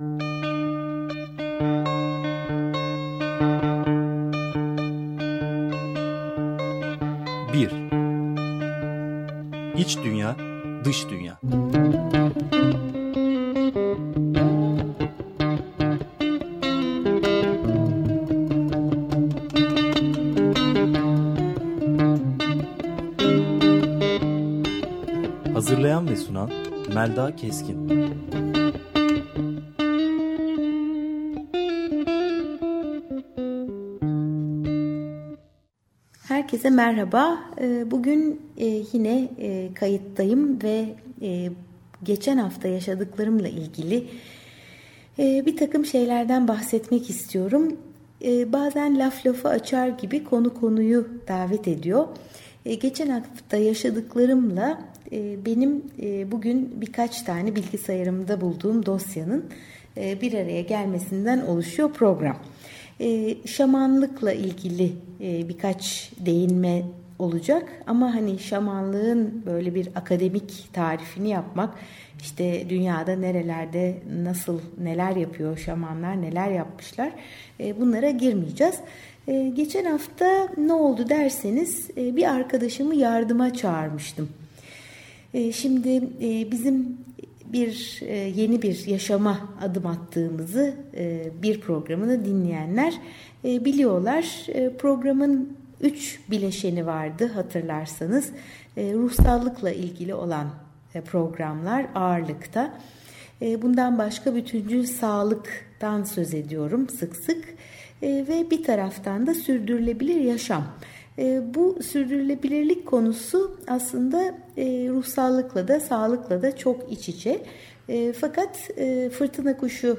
Bir. İç dünya, dış dünya. Hazırlayan ve sunan Melda Keskin. Herkese merhaba. Ee, bugün e, yine e, kayıttayım ve e, geçen hafta yaşadıklarımla ilgili bir takım şeylerden bahsetmek istiyorum. Bazen laf lafı açar gibi konu konuyu davet ediyor. Geçen hafta yaşadıklarımla benim bugün birkaç tane bilgisayarımda bulduğum dosyanın bir araya gelmesinden oluşuyor program e, şamanlıkla ilgili e, birkaç değinme olacak ama hani şamanlığın böyle bir akademik tarifini yapmak işte dünyada nerelerde nasıl neler yapıyor şamanlar neler yapmışlar e, bunlara girmeyeceğiz. E, geçen hafta ne oldu derseniz e, bir arkadaşımı yardıma çağırmıştım. E, şimdi e, bizim bir e, yeni bir yaşama adım attığımızı e, bir programını dinleyenler e, biliyorlar. Programın üç bileşeni vardı hatırlarsanız. Ruhsallıkla ilgili olan programlar ağırlıkta. Bundan başka bütüncül sağlıktan söz ediyorum sık sık. Ve bir taraftan da sürdürülebilir yaşam. Bu sürdürülebilirlik konusu aslında ruhsallıkla da sağlıkla da çok iç içe. Fakat Fırtına Kuşu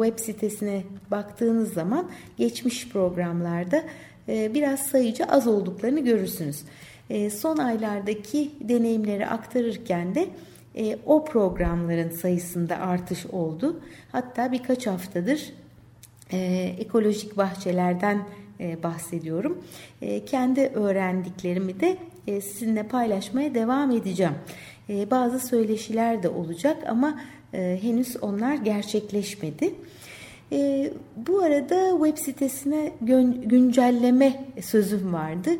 web sitesine baktığınız zaman geçmiş programlarda biraz sayıca az olduklarını görürsünüz. Son aylardaki deneyimleri aktarırken de o programların sayısında artış oldu. Hatta birkaç haftadır ekolojik bahçelerden e, bahsediyorum. E, kendi öğrendiklerimi de e, sizinle paylaşmaya devam edeceğim. Bazı söyleşiler de olacak ama henüz onlar gerçekleşmedi. Bu arada web sitesine güncelleme sözüm vardı.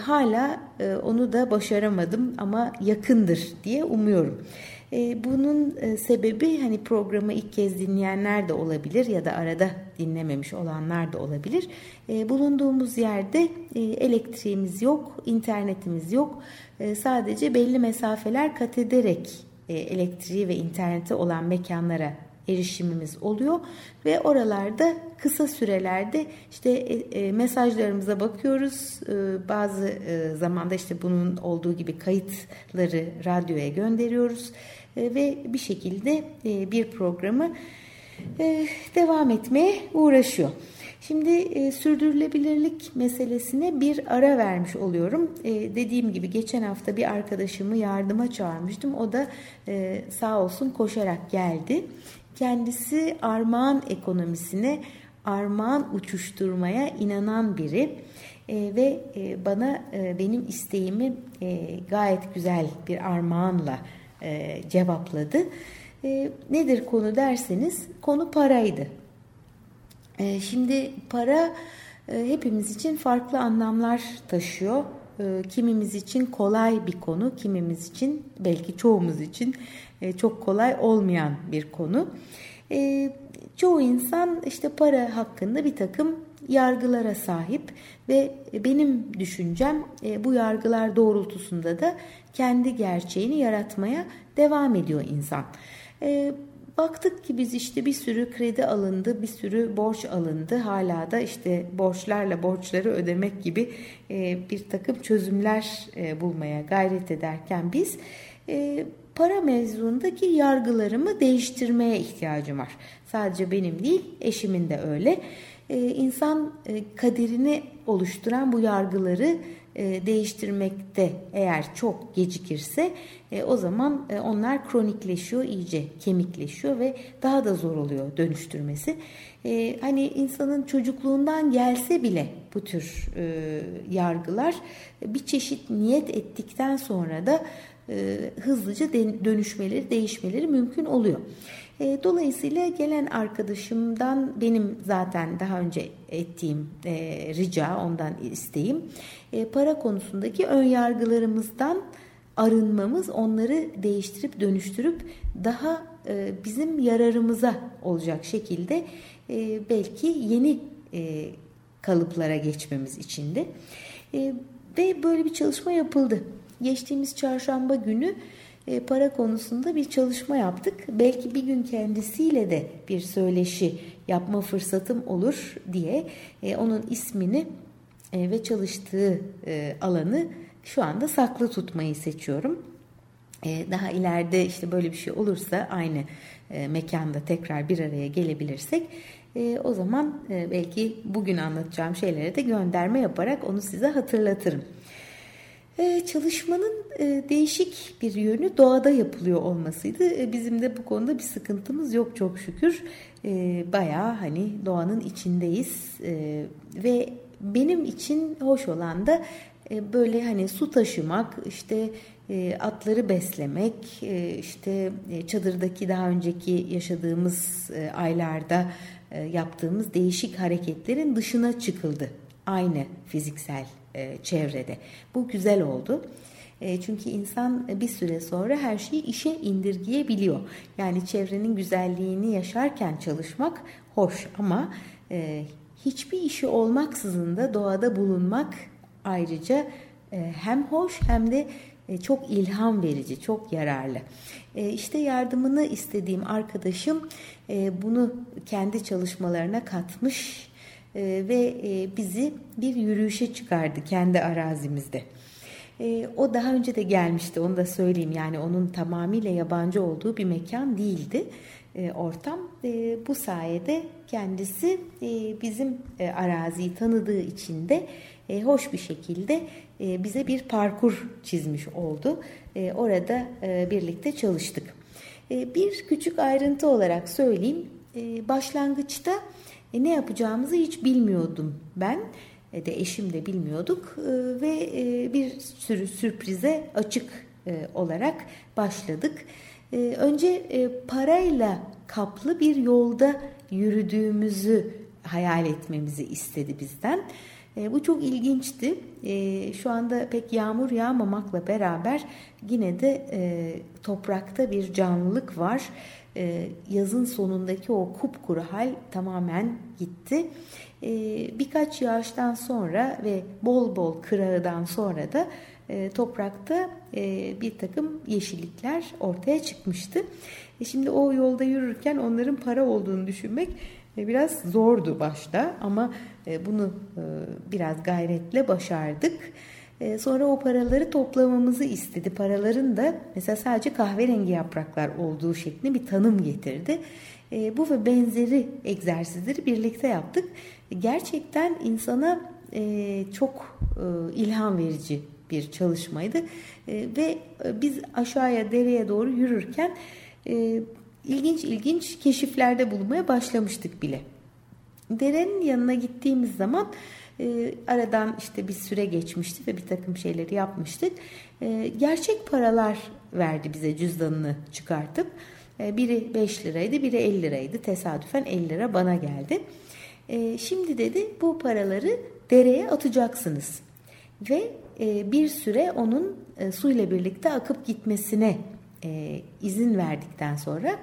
Hala onu da başaramadım ama yakındır diye umuyorum. E, bunun e, sebebi hani programı ilk kez dinleyenler de olabilir ya da arada dinlememiş olanlar da olabilir. E, bulunduğumuz yerde elektriğimiz yok, internetimiz yok. Sadece belli mesafeler kat ederek elektriği ve interneti olan mekanlara erişimimiz oluyor ve oralarda kısa sürelerde işte e, mesajlarımıza bakıyoruz. E, bazı e, zamanda işte bunun olduğu gibi kayıtları radyoya gönderiyoruz ve bir şekilde bir programı devam etmeye uğraşıyor. Şimdi e, sürdürülebilirlik meselesine bir ara vermiş oluyorum. E, dediğim gibi geçen hafta bir arkadaşımı yardıma çağırmıştım. O da e, sağ olsun koşarak geldi. Kendisi armağan ekonomisine, armağan uçuşturmaya inanan biri. E, ve e, bana e, benim isteğimi e, gayet güzel bir armağanla e, cevapladı. E, nedir konu derseniz konu paraydı. E, şimdi para e, hepimiz için farklı anlamlar taşıyor. E, kimimiz için kolay bir konu, kimimiz için belki çoğumuz için e, çok kolay olmayan bir konu. E, çoğu insan işte para hakkında bir takım yargılara sahip ve benim düşüncem e, bu yargılar doğrultusunda da kendi gerçeğini yaratmaya devam ediyor insan. Baktık ki biz işte bir sürü kredi alındı, bir sürü borç alındı. Hala da işte borçlarla borçları ödemek gibi bir takım çözümler bulmaya gayret ederken biz para mevzuundaki yargılarımı değiştirmeye ihtiyacım var. Sadece benim değil, eşimin de öyle. Ee, insan e, kaderini oluşturan bu yargıları e, değiştirmekte eğer çok gecikirse e, o zaman e, onlar kronikleşiyor, iyice kemikleşiyor ve daha da zor oluyor dönüştürmesi. Hani insanın çocukluğundan gelse bile bu tür yargılar bir çeşit niyet ettikten sonra da hızlıca dönüşmeleri, değişmeleri mümkün oluyor. E, dolayısıyla gelen arkadaşımdan benim zaten daha önce ettiğim e, rica, ondan isteğim e, para konusundaki ön yargılarımızdan arınmamız, onları değiştirip dönüştürüp daha e, bizim yararımıza olacak şekilde e, belki yeni e, kalıplara geçmemiz içindi. E, ve böyle bir çalışma yapıldı. Geçtiğimiz çarşamba günü para konusunda bir çalışma yaptık. Belki bir gün kendisiyle de bir söyleşi yapma fırsatım olur diye e, onun ismini e, ve çalıştığı alanı şu anda saklı tutmayı seçiyorum. Daha ileride işte böyle bir şey olursa aynı mekanda tekrar bir araya gelebilirsek o zaman belki bugün anlatacağım şeylere de gönderme yaparak onu size hatırlatırım. Ee, çalışmanın e, değişik bir yönü doğada yapılıyor olmasıydı. E, bizim de bu konuda bir sıkıntımız yok çok şükür. E, bayağı hani doğanın içindeyiz ve benim için hoş olan da böyle hani su taşımak, işte atları beslemek, işte çadırdaki daha önceki yaşadığımız aylarda yaptığımız değişik hareketlerin dışına çıkıldı. Aynı fiziksel e, çevrede. Bu güzel oldu. E, çünkü insan bir süre sonra her şeyi işe indirgeyebiliyor. Yani çevrenin güzelliğini yaşarken çalışmak hoş ama e, hiçbir işi olmaksızın da doğada bulunmak ayrıca hem hoş hem de çok ilham verici, çok yararlı. İşte yardımını istediğim arkadaşım bunu kendi çalışmalarına katmış ve e, bizi bir yürüyüşe çıkardı kendi arazimizde. E, o daha önce de gelmişti onu da söyleyeyim yani onun tamamıyla yabancı olduğu bir mekan değildi e, ortam. E, bu sayede kendisi e, bizim araziyi tanıdığı için de hoş bir şekilde bize bir parkur çizmiş oldu. Orada birlikte çalıştık. Bir küçük ayrıntı olarak söyleyeyim. Başlangıçta e, ne yapacağımızı hiç bilmiyordum ben e, de eşim de bilmiyorduk e, ve e, bir sürü sürprize açık e, olarak başladık. E, önce e, parayla kaplı bir yolda yürüdüğümüzü hayal etmemizi istedi bizden. E, bu çok ilginçti. E, şu anda pek yağmur yağmamakla beraber yine de e, toprakta bir canlılık var e, yazın sonundaki o kupkuru hal tamamen gitti. E, birkaç yağıştan sonra ve bol bol kırağıdan sonra da e, toprakta e, bir takım yeşillikler ortaya çıkmıştı. E, şimdi o yolda yürürken onların para olduğunu düşünmek e, biraz zordu başta ama e, bunu e, biraz gayretle başardık. E, sonra o paraları toplamamızı istedi. Paraların da mesela sadece kahverengi yapraklar olduğu şeklinde bir tanım getirdi. E, bu ve benzeri egzersizleri birlikte yaptık. Gerçekten insana e, çok ilham verici bir çalışmaydı. Ve biz aşağıya dereye doğru yürürken ilginç ilginç keşiflerde bulunmaya başlamıştık bile. Derenin yanına gittiğimiz zaman e, aradan işte bir süre geçmişti ve bir takım şeyleri yapmıştık. E, gerçek paralar verdi bize cüzdanını çıkartıp. E, biri 5 liraydı, biri 50 liraydı. Tesadüfen 50 lira bana geldi. E, şimdi dedi bu paraları dereye atacaksınız. Ve e, bir süre onun e, suyla birlikte akıp gitmesine e, izin verdikten sonra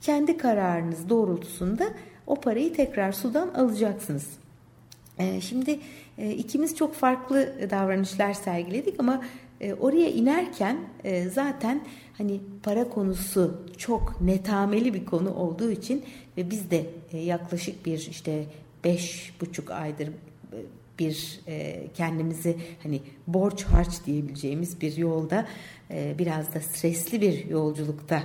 kendi kararınız doğrultusunda o parayı tekrar sudan alacaksınız. Ee, şimdi e, ikimiz çok farklı davranışlar sergiledik ama e, oraya inerken e, zaten hani para konusu çok netameli bir konu olduğu için ve biz de yaklaşık bir işte beş buçuk aydır bir kendimizi hani borç harç diyebileceğimiz bir yolda biraz da stresli bir yolculukta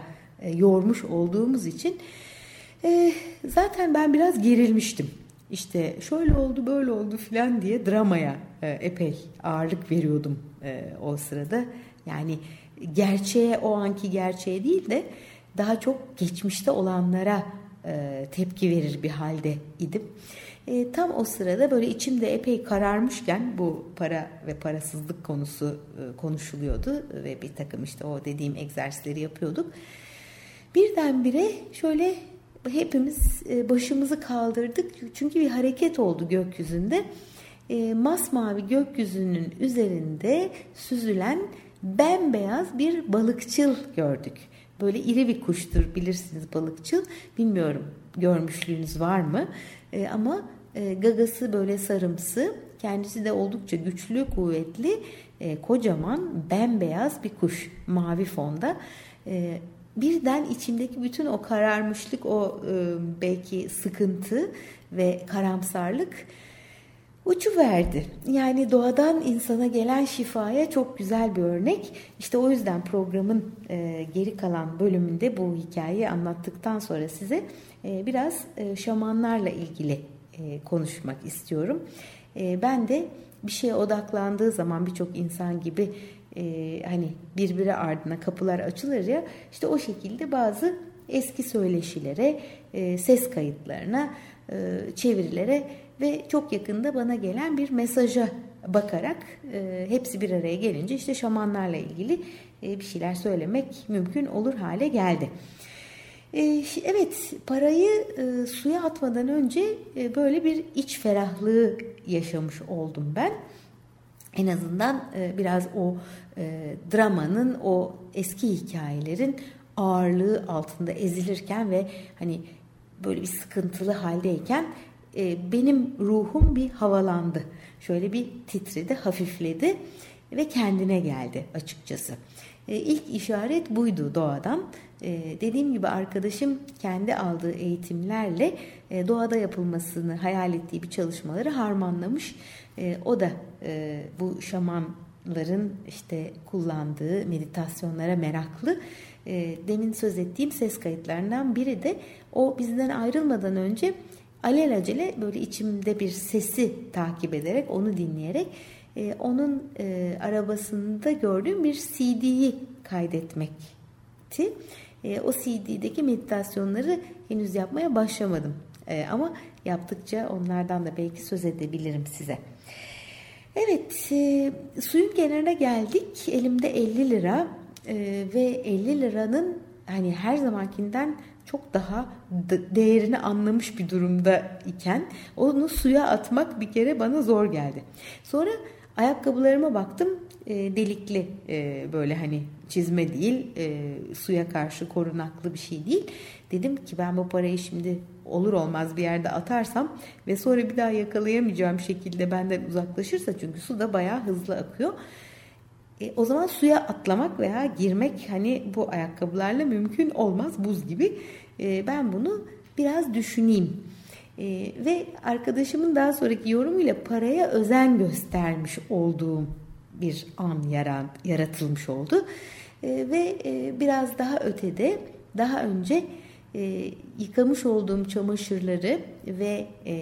yormuş olduğumuz için zaten ben biraz gerilmiştim işte şöyle oldu böyle oldu filan diye dramaya e, epey ağırlık veriyordum e, o sırada. Yani gerçeğe o anki gerçeğe değil de daha çok geçmişte olanlara e, tepki verir bir halde idim. Tam o sırada böyle içimde epey kararmışken bu para ve parasızlık konusu konuşuluyordu ve bir takım işte o dediğim egzersizleri yapıyorduk. Birdenbire şöyle hepimiz e, başımızı kaldırdık. Çünkü bir hareket oldu gökyüzünde. E, masmavi gökyüzünün üzerinde süzülen bembeyaz bir balıkçıl gördük. Böyle iri bir kuştur bilirsiniz balıkçıl. Bilmiyorum görmüşlüğünüz var mı? E, ama gagası böyle sarımsı. Kendisi de oldukça güçlü, kuvvetli, kocaman, bembeyaz bir kuş mavi fonda. Birden içimdeki bütün o kararmışlık, o e, belki sıkıntı ve karamsarlık uçu verdi. Yani doğadan insana gelen şifaya çok güzel bir örnek. İşte o yüzden programın e, geri kalan bölümünde bu hikayeyi anlattıktan sonra size e, biraz şamanlarla ilgili konuşmak istiyorum. Ben de bir şeye odaklandığı zaman birçok insan gibi e, hani birbiri ardına kapılar açılır ya işte o şekilde bazı eski söyleşilere, e, ses kayıtlarına, e, çevirilere ve çok yakında bana gelen bir mesaja bakarak e, hepsi bir araya gelince işte şamanlarla ilgili e, bir şeyler söylemek mümkün olur hale geldi. E, evet parayı e, suya atmadan önce e, böyle bir iç ferahlığı yaşamış oldum ben. En azından e, biraz o e, dramanın o eski hikayelerin ağırlığı altında ezilirken ve hani böyle bir sıkıntılı haldeyken e, benim ruhum bir havalandı. Şöyle bir titredi, hafifledi ve kendine geldi açıkçası. E, ilk işaret buydu doğadan. Dediğim gibi arkadaşım kendi aldığı eğitimlerle doğada yapılmasını hayal ettiği bir çalışmaları harmanlamış. E, o da e, bu şamanların işte kullandığı meditasyonlara meraklı. E, demin söz ettiğim ses kayıtlarından biri de o bizden ayrılmadan önce alelacele böyle içimde bir sesi takip ederek onu dinleyerek e, onun e, arabasında gördüğüm bir CD'yi kaydetmekti. E, o CD'deki meditasyonları henüz yapmaya başlamadım. E, ama yaptıkça onlardan da belki söz edebilirim size. Evet, e, suyun kenarına geldik. Elimde 50 lira e, ve 50 liranın hani her zamankinden çok daha değerini anlamış bir durumda iken onu suya atmak bir kere bana zor geldi. Sonra ayakkabılarıma baktım e, delikli e, böyle hani çizme değil e, suya karşı korunaklı bir şey değil. Dedim ki ben bu parayı şimdi olur olmaz bir yerde atarsam ve sonra bir daha yakalayamayacağım şekilde benden uzaklaşırsa çünkü su da bayağı hızlı akıyor. E, o zaman suya atlamak veya girmek hani bu ayakkabılarla mümkün olmaz buz gibi. E, ben bunu biraz düşüneyim. E, ve arkadaşımın daha sonraki yorumuyla paraya özen göstermiş olduğum bir an yaratılmış oldu. E, ve e, biraz daha ötede daha önce e, yıkamış olduğum çamaşırları ve e,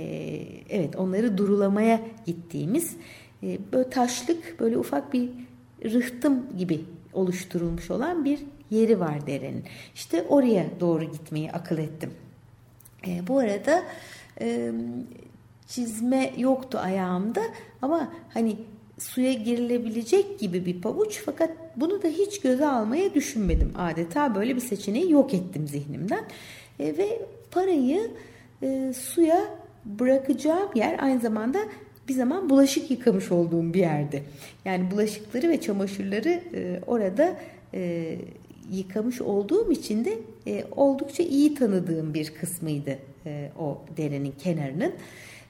evet onları durulamaya gittiğimiz e, böyle taşlık böyle ufak bir rıhtım gibi oluşturulmuş olan bir yeri var derenin. İşte oraya doğru gitmeyi akıl ettim. E, bu arada e, çizme yoktu ayağımda ama hani suya girilebilecek gibi bir pabuç. Fakat bunu da hiç göze almaya düşünmedim. Adeta böyle bir seçeneği yok ettim zihnimden. E, ve parayı e, suya bırakacağım yer aynı zamanda bir zaman bulaşık yıkamış olduğum bir yerde yani bulaşıkları ve çamaşırları e, orada e, yıkamış olduğum için de e, oldukça iyi tanıdığım bir kısmıydı e, o derenin kenarının.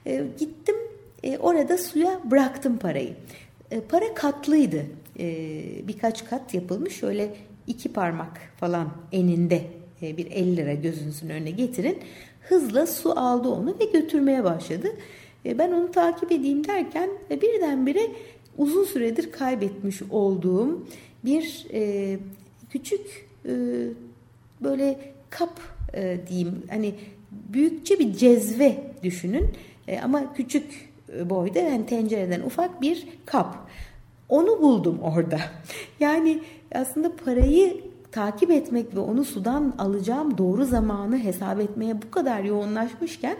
E, gittim e, orada suya bıraktım parayı. E, para katlıydı. E, birkaç kat yapılmış. Şöyle iki parmak falan eninde e, bir 50 lira gözünüzün önüne getirin. Hızla su aldı onu ve götürmeye başladı. E, ben onu takip edeyim derken e, birdenbire uzun süredir kaybetmiş olduğum bir e, küçük e, böyle kap e, diyeyim hani büyükçe bir cezve düşünün e, ama küçük boyda yani tencereden ufak bir kap. Onu buldum orada. Yani aslında parayı takip etmek ve onu sudan alacağım doğru zamanı hesap etmeye bu kadar yoğunlaşmışken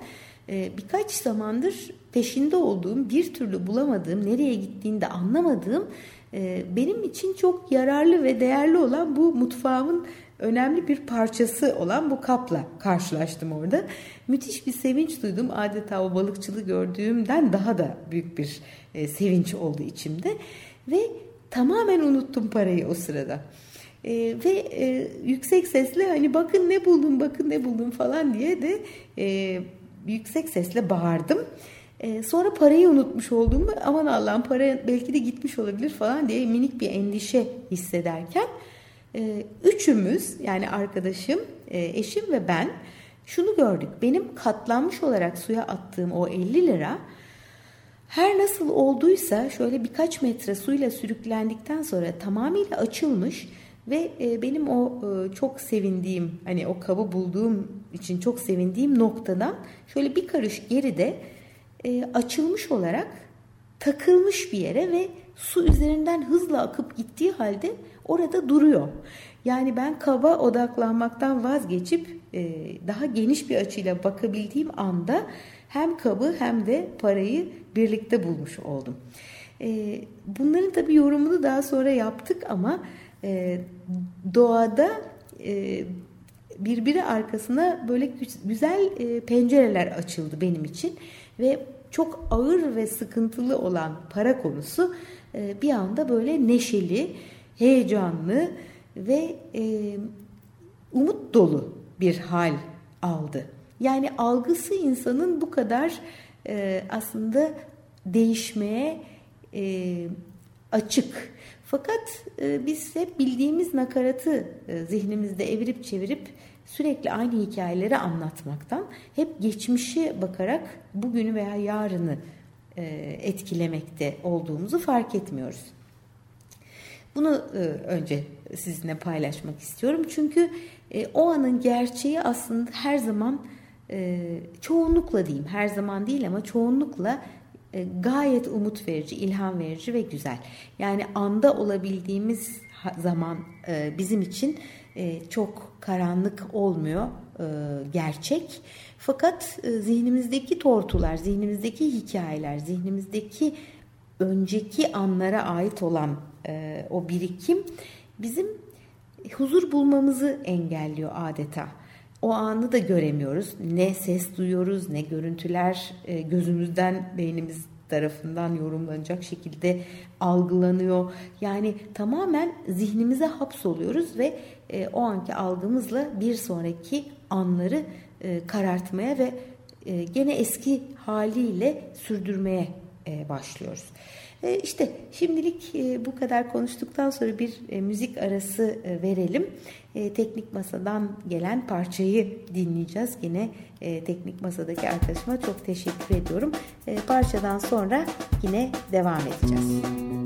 e, birkaç zamandır peşinde olduğum, bir türlü bulamadığım, nereye gittiğini de anlamadığım e, benim için çok yararlı ve değerli olan bu mutfağımın önemli bir parçası olan bu kapla karşılaştım orada. Müthiş bir sevinç duydum. Adeta o balıkçılığı gördüğümden daha da büyük bir e, sevinç oldu içimde. Ve tamamen unuttum parayı o sırada. E, ve e, yüksek sesle hani bakın ne buldum bakın ne buldum falan diye de e, yüksek sesle bağırdım. E, sonra parayı unutmuş olduğumu aman Allah'ım para belki de gitmiş olabilir falan diye minik bir endişe hissederken üçümüz yani arkadaşım, e, eşim ve ben şunu gördük. Benim katlanmış olarak suya attığım o 50 lira her nasıl olduysa şöyle birkaç metre suyla sürüklendikten sonra tamamıyla açılmış ve e, benim o e, çok sevindiğim hani o kabı bulduğum için çok sevindiğim noktadan şöyle bir karış geride açılmış olarak takılmış bir yere ve su üzerinden hızla akıp gittiği halde orada duruyor. Yani ben kaba odaklanmaktan vazgeçip daha geniş bir açıyla bakabildiğim anda hem kabı hem de parayı birlikte bulmuş oldum. Bunların tabii yorumunu daha sonra yaptık ama e, doğada e, birbiri arkasına böyle güzel e, pencereler açıldı benim için ve çok ağır ve sıkıntılı olan para konusu e, bir anda böyle neşeli, heyecanlı ve e, umut dolu bir hal aldı. Yani algısı insanın bu kadar e, aslında değişmeye e, açık fakat e, biz hep bildiğimiz nakaratı e, zihnimizde evirip çevirip sürekli aynı hikayeleri anlatmaktan hep geçmişe bakarak bugünü veya yarını e, etkilemekte olduğumuzu fark etmiyoruz. Bunu e, önce sizinle paylaşmak istiyorum. Çünkü e, o anın gerçeği aslında her zaman e, çoğunlukla diyeyim her zaman değil ama çoğunlukla gayet umut verici, ilham verici ve güzel. Yani anda olabildiğimiz zaman bizim için çok karanlık olmuyor gerçek. Fakat zihnimizdeki tortular, zihnimizdeki hikayeler, zihnimizdeki önceki anlara ait olan o birikim bizim huzur bulmamızı engelliyor adeta o anı da göremiyoruz. Ne ses duyuyoruz, ne görüntüler e, gözümüzden, beynimiz tarafından yorumlanacak şekilde algılanıyor. Yani tamamen zihnimize hapsoluyoruz ve e, o anki algımızla bir sonraki anları e, karartmaya ve gene eski haliyle sürdürmeye başlıyoruz. E, işte şimdilik e, bu kadar konuştuktan sonra bir e, müzik arası verelim. Teknik Masa'dan gelen parçayı dinleyeceğiz. Yine Teknik Masa'daki arkadaşıma çok teşekkür ediyorum. Parçadan sonra yine devam edeceğiz. Müzik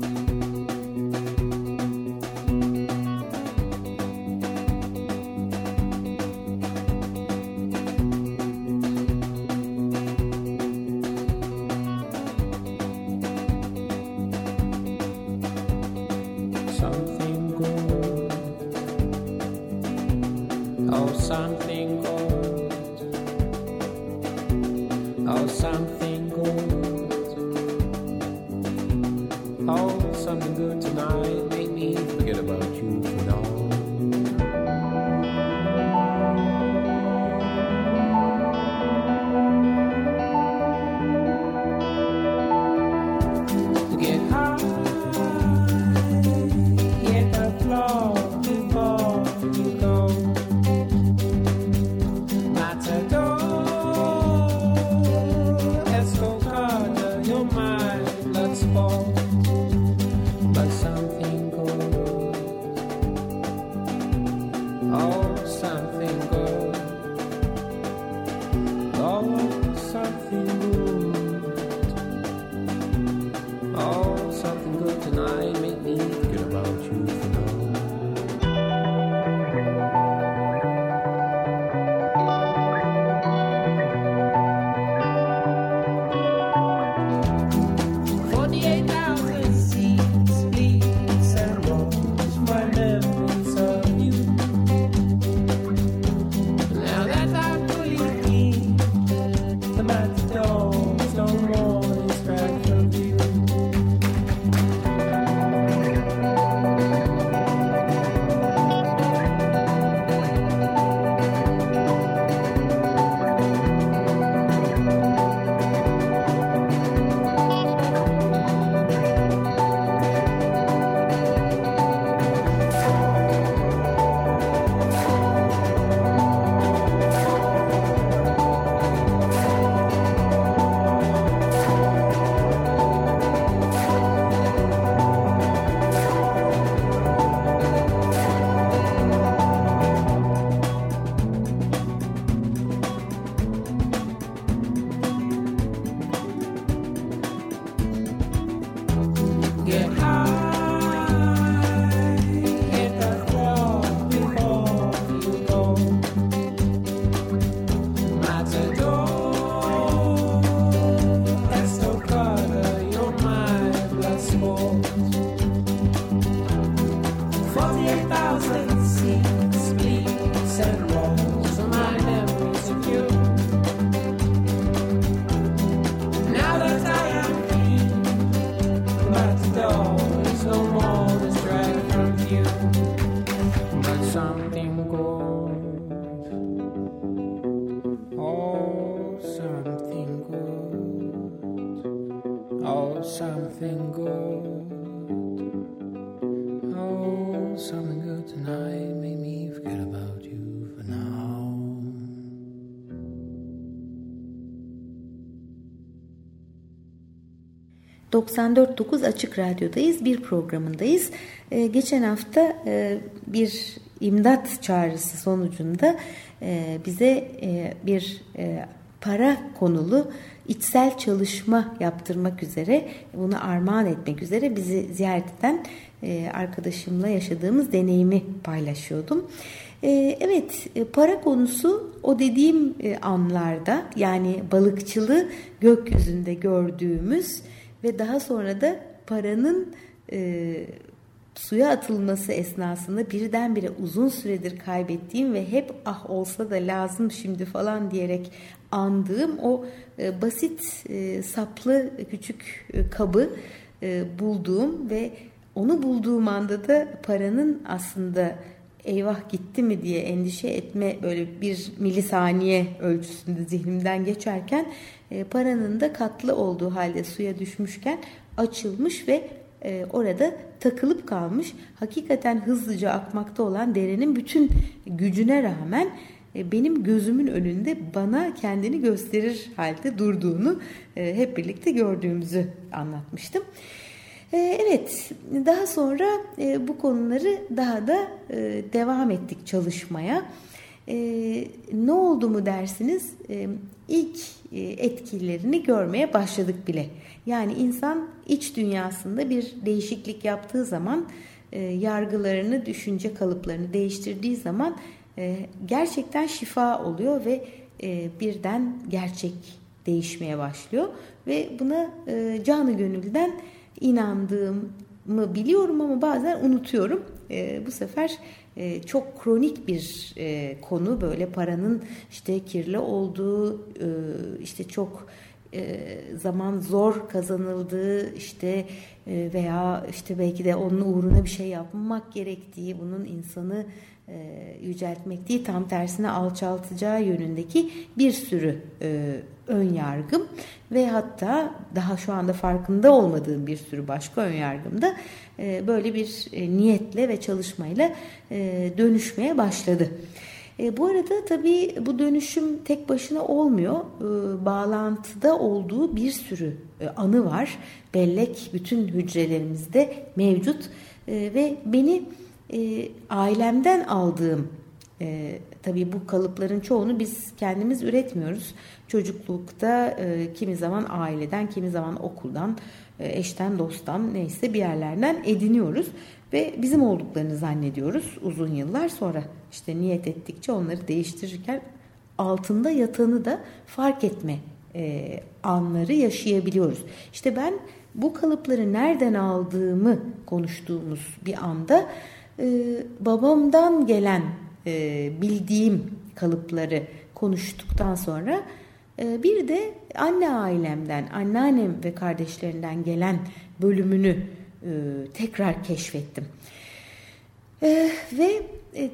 ...94.9 Açık Radyo'dayız. Bir programındayız. Ee, geçen hafta e, bir imdat çağrısı sonucunda e, bize e, bir e, para konulu içsel çalışma yaptırmak üzere bunu armağan etmek üzere bizi ziyaret eden e, arkadaşımla yaşadığımız deneyimi paylaşıyordum. E, evet e, para konusu o dediğim e, anlarda yani balıkçılığı gökyüzünde gördüğümüz ve daha sonra da paranın e, suya atılması esnasında birdenbire uzun süredir kaybettiğim ve hep ah olsa da lazım şimdi falan diyerek andığım o e, basit e, saplı küçük e, kabı e, bulduğum ve onu bulduğum anda da paranın aslında eyvah gitti mi diye endişe etme böyle bir milisaniye ölçüsünde zihnimden geçerken e, paranın da katlı olduğu halde suya düşmüşken açılmış ve e, orada takılıp kalmış. Hakikaten hızlıca akmakta olan derenin bütün gücüne rağmen e, benim gözümün önünde bana kendini gösterir halde durduğunu e, hep birlikte gördüğümüzü anlatmıştım. E, evet, daha sonra e, bu konuları daha da e, devam ettik çalışmaya. E, ne oldu mu dersiniz? E, ilk e, etkilerini görmeye başladık bile. Yani insan iç dünyasında bir değişiklik yaptığı zaman, yargılarını, düşünce kalıplarını değiştirdiği zaman gerçekten şifa oluyor ve birden gerçek değişmeye başlıyor. Ve buna canı gönülden inandığımı biliyorum ama bazen unutuyorum. E, bu sefer e, çok kronik bir e, konu böyle paranın işte kirli olduğu e, işte çok e, zaman zor kazanıldığı işte e, veya işte belki de onun uğruna bir şey yapmak gerektiği bunun insanı yüceltmek değil tam tersine alçaltacağı yönündeki bir sürü e, ön yargım ve hatta daha şu anda farkında olmadığım bir sürü başka ön yargım da e, böyle bir e, niyetle ve çalışmayla e, dönüşmeye başladı. E, bu arada tabii bu dönüşüm tek başına olmuyor. E, bağlantıda olduğu bir sürü e, anı var. Bellek bütün hücrelerimizde mevcut e, ve beni e, ailemden aldığım e, tabii bu kalıpların çoğunu biz kendimiz üretmiyoruz. Çocuklukta e, kimi zaman aileden, kimi zaman okuldan, e, eşten, dosttan neyse bir yerlerden ediniyoruz ve bizim olduklarını zannediyoruz uzun yıllar sonra. işte niyet ettikçe onları değiştirirken altında yatanı da fark etme e, anları yaşayabiliyoruz. İşte ben bu kalıpları nereden aldığımı konuştuğumuz bir anda babamdan gelen e, bildiğim kalıpları konuştuktan sonra e, bir de anne ailemden, anneannem ve kardeşlerinden gelen bölümünü e, tekrar keşfettim. E, ve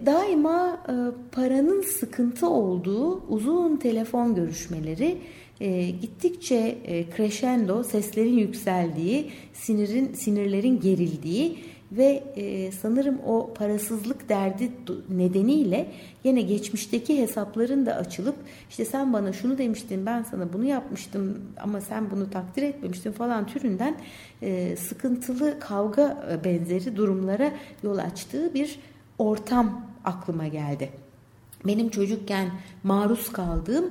daima paranın sıkıntı olduğu uzun telefon görüşmeleri gittikçe crescendo seslerin yükseldiği, sinirin sinirlerin gerildiği ve e, sanırım o parasızlık derdi nedeniyle yine geçmişteki hesapların da açılıp işte sen bana şunu demiştin ben sana bunu yapmıştım ama sen bunu takdir etmemiştin falan türünden e, sıkıntılı kavga e, benzeri durumlara yol açtığı bir ortam aklıma geldi. Benim çocukken maruz kaldığım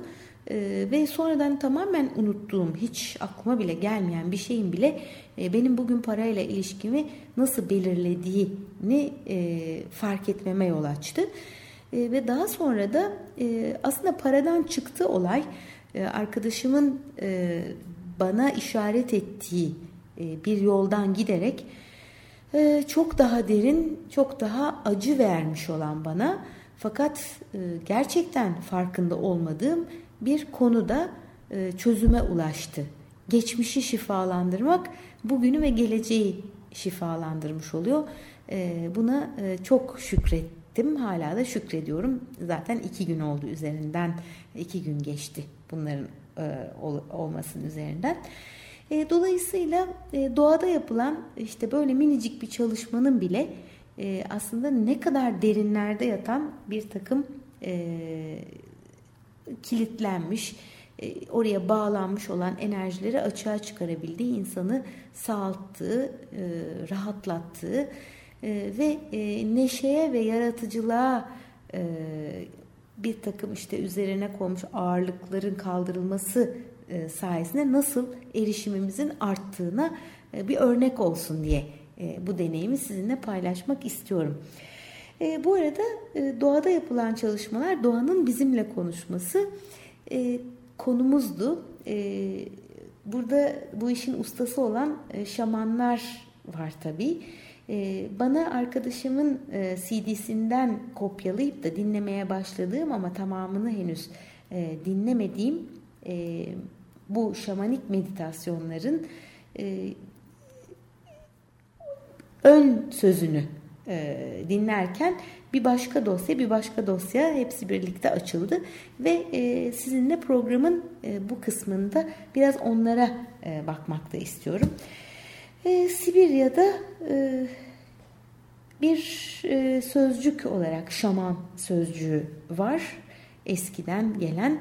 ee, ve sonradan tamamen unuttuğum, hiç aklıma bile gelmeyen bir şeyin bile e, benim bugün parayla ilişkimi nasıl belirlediğini e, fark etmeme yol açtı. E, ve daha sonra da e, aslında paradan çıktı olay e, arkadaşımın e, bana işaret ettiği e, bir yoldan giderek e, çok daha derin, çok daha acı vermiş olan bana. Fakat e, gerçekten farkında olmadığım bir konuda e, çözüme ulaştı. Geçmişi şifalandırmak bugünü ve geleceği şifalandırmış oluyor. E, buna e, çok şükrettim. Hala da şükrediyorum. Zaten iki gün oldu üzerinden. iki gün geçti bunların olmasının üzerinden. Dolayısıyla doğada yapılan işte böyle minicik bir çalışmanın bile aslında ne kadar derinlerde yatan bir takım kilitlenmiş, oraya bağlanmış olan enerjileri açığa çıkarabildiği, insanı sağalttığı, rahatlattığı ve neşeye ve yaratıcılığa bir takım işte üzerine konmuş ağırlıkların kaldırılması sayesinde nasıl erişimimizin arttığına bir örnek olsun diye bu deneyimi sizinle paylaşmak istiyorum. Bu arada doğada yapılan çalışmalar doğanın bizimle konuşması konumuzdu. Burada bu işin ustası olan şamanlar var tabii. Bana arkadaşımın CD'sinden kopyalayıp da dinlemeye başladığım ama tamamını henüz dinlemediğim bu şamanik meditasyonların ön sözünü dinlerken bir başka dosya bir başka dosya hepsi birlikte açıldı ve sizinle programın bu kısmında biraz onlara bakmakta istiyorum. Sibirya'da bir sözcük olarak şaman sözcüğü var eskiden gelen.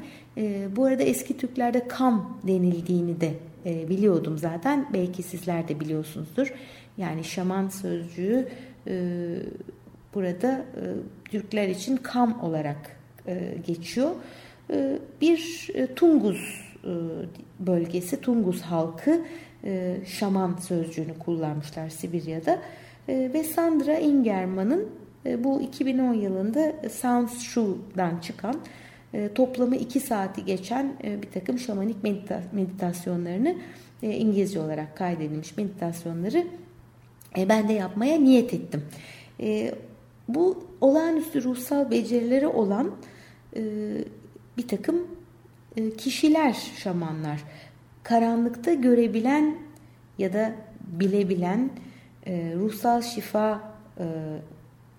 Bu arada eski Türklerde kam denildiğini de biliyordum zaten. Belki sizler de biliyorsunuzdur. Yani şaman sözcüğü burada Türkler için kam olarak geçiyor. Bir Tunguz bölgesi, Tunguz halkı şaman sözcüğünü kullanmışlar Sibirya'da. Ve Sandra Ingerman'ın bu 2010 yılında Sounds True'dan çıkan toplamı 2 saati geçen bir takım şamanik meditasyonlarını İngilizce olarak kaydedilmiş meditasyonları ben de yapmaya niyet ettim. Bu olağanüstü ruhsal becerileri olan bir takım kişiler şamanlar. Karanlıkta görebilen ya da bilebilen, ruhsal şifa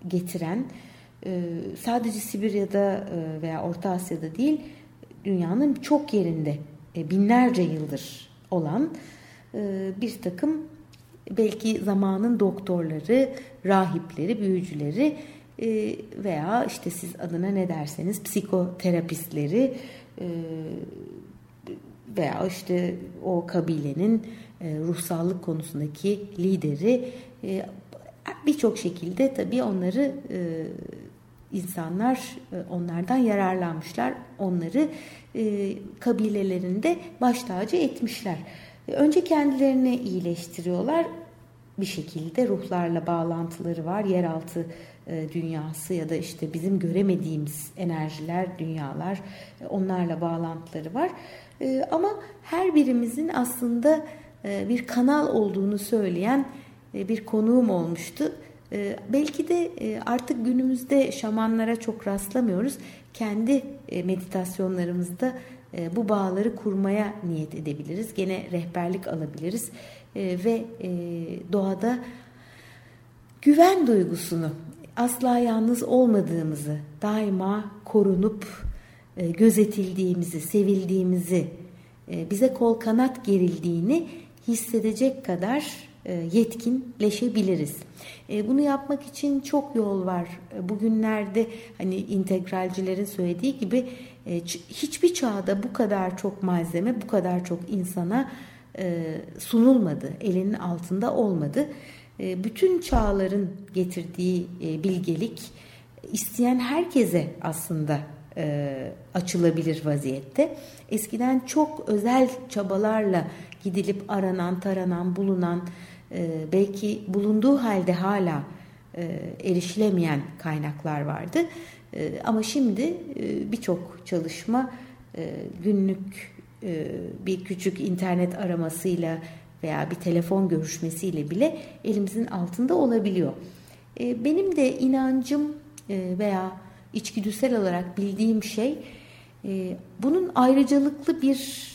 getiren, sadece Sibirya'da veya Orta Asya'da değil, dünyanın çok yerinde binlerce yıldır olan bir takım belki zamanın doktorları, rahipleri, büyücüleri veya işte siz adına ne derseniz psikoterapistleri veya işte o kabilenin ruhsallık konusundaki lideri birçok şekilde tabii onları insanlar onlardan yararlanmışlar. Onları kabilelerinde baş tacı etmişler. Önce kendilerini iyileştiriyorlar. Bir şekilde ruhlarla bağlantıları var. Yeraltı dünyası ya da işte bizim göremediğimiz enerjiler, dünyalar onlarla bağlantıları var. Ama her birimizin aslında bir kanal olduğunu söyleyen bir konuğum olmuştu. Belki de artık günümüzde şamanlara çok rastlamıyoruz. Kendi meditasyonlarımızda bu bağları kurmaya niyet edebiliriz. Gene rehberlik alabiliriz ve doğada güven duygusunu asla yalnız olmadığımızı, daima korunup gözetildiğimizi, sevildiğimizi, bize kol kanat gerildiğini hissedecek kadar yetkinleşebiliriz. Bunu yapmak için çok yol var. Bugünlerde hani integralcilerin söylediği gibi hiçbir çağda bu kadar çok malzeme, bu kadar çok insana sunulmadı. Elinin altında olmadı. Bütün çağların getirdiği bilgelik isteyen herkese aslında açılabilir vaziyette. Eskiden çok özel çabalarla gidilip aranan, taranan, bulunan, belki bulunduğu halde hala erişilemeyen kaynaklar vardı. Ama şimdi birçok çalışma günlük bir küçük internet aramasıyla veya bir telefon görüşmesiyle bile elimizin altında olabiliyor. Benim de inancım veya içgüdüsel olarak bildiğim şey bunun ayrıcalıklı bir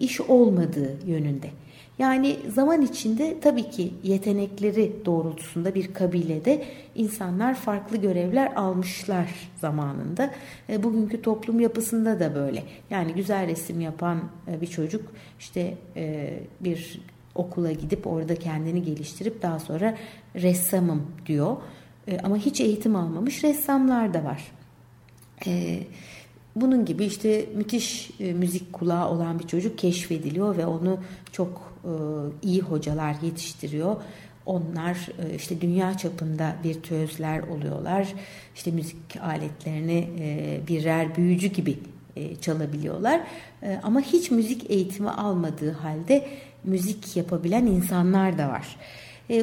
iş olmadığı yönünde. Yani zaman içinde tabii ki yetenekleri doğrultusunda bir kabilede insanlar farklı görevler almışlar zamanında. E, bugünkü toplum yapısında da böyle. Yani güzel resim yapan e, bir çocuk işte e, bir okula gidip orada kendini geliştirip daha sonra ressamım diyor. Ama hiç eğitim almamış ressamlar da var. Bunun gibi işte müthiş müzik kulağı olan bir çocuk keşfediliyor ve onu çok e, iyi hocalar yetiştiriyor. Onlar e, işte dünya çapında virtüözler oluyorlar. İşte müzik aletlerini e, birer büyücü gibi çalabiliyorlar. Ama hiç müzik eğitimi almadığı halde müzik yapabilen insanlar da var.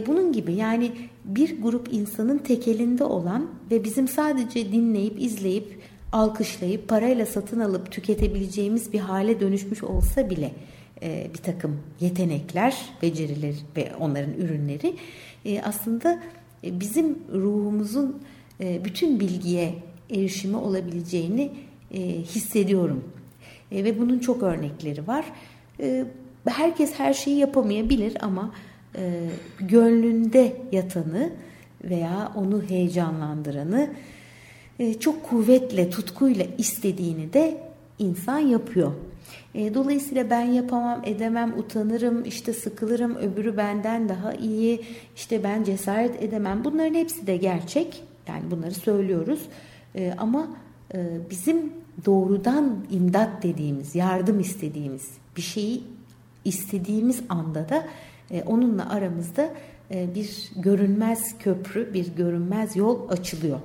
Bunun gibi yani bir grup insanın tekelinde olan ve bizim sadece dinleyip izleyip alkışlayıp parayla satın alıp tüketebileceğimiz bir hale dönüşmüş olsa bile e, bir takım yetenekler, beceriler ve onların ürünleri e, aslında e, bizim ruhumuzun bütün bilgiye erişimi olabileceğini hissediyorum. Ve bunun çok örnekleri var. Herkes her şeyi yapamayabilir ama gönlünde yatanı veya onu heyecanlandıranı çok kuvvetle, tutkuyla istediğini de insan yapıyor. E, dolayısıyla ben yapamam, edemem, utanırım, işte sıkılırım, öbürü benden daha iyi, işte ben cesaret edemem. Bunların hepsi de gerçek. Yani bunları söylüyoruz. E, ama e, bizim doğrudan imdat dediğimiz, yardım istediğimiz bir şeyi istediğimiz anda da onunla aramızda bir görünmez köprü, bir görünmez yol açılıyor.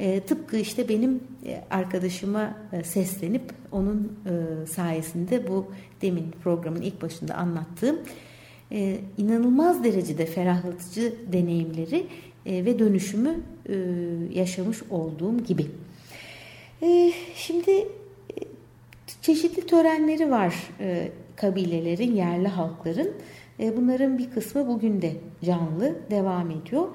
E, tıpkı işte benim e, arkadaşıma e, seslenip onun e, sayesinde bu demin programın ilk başında anlattığım e, inanılmaz derecede ferahlatıcı deneyimleri e, ve dönüşümü e, yaşamış olduğum gibi. E, şimdi e, çeşitli törenleri var e, kabilelerin, yerli halkların. E, bunların bir kısmı bugün de canlı devam ediyor.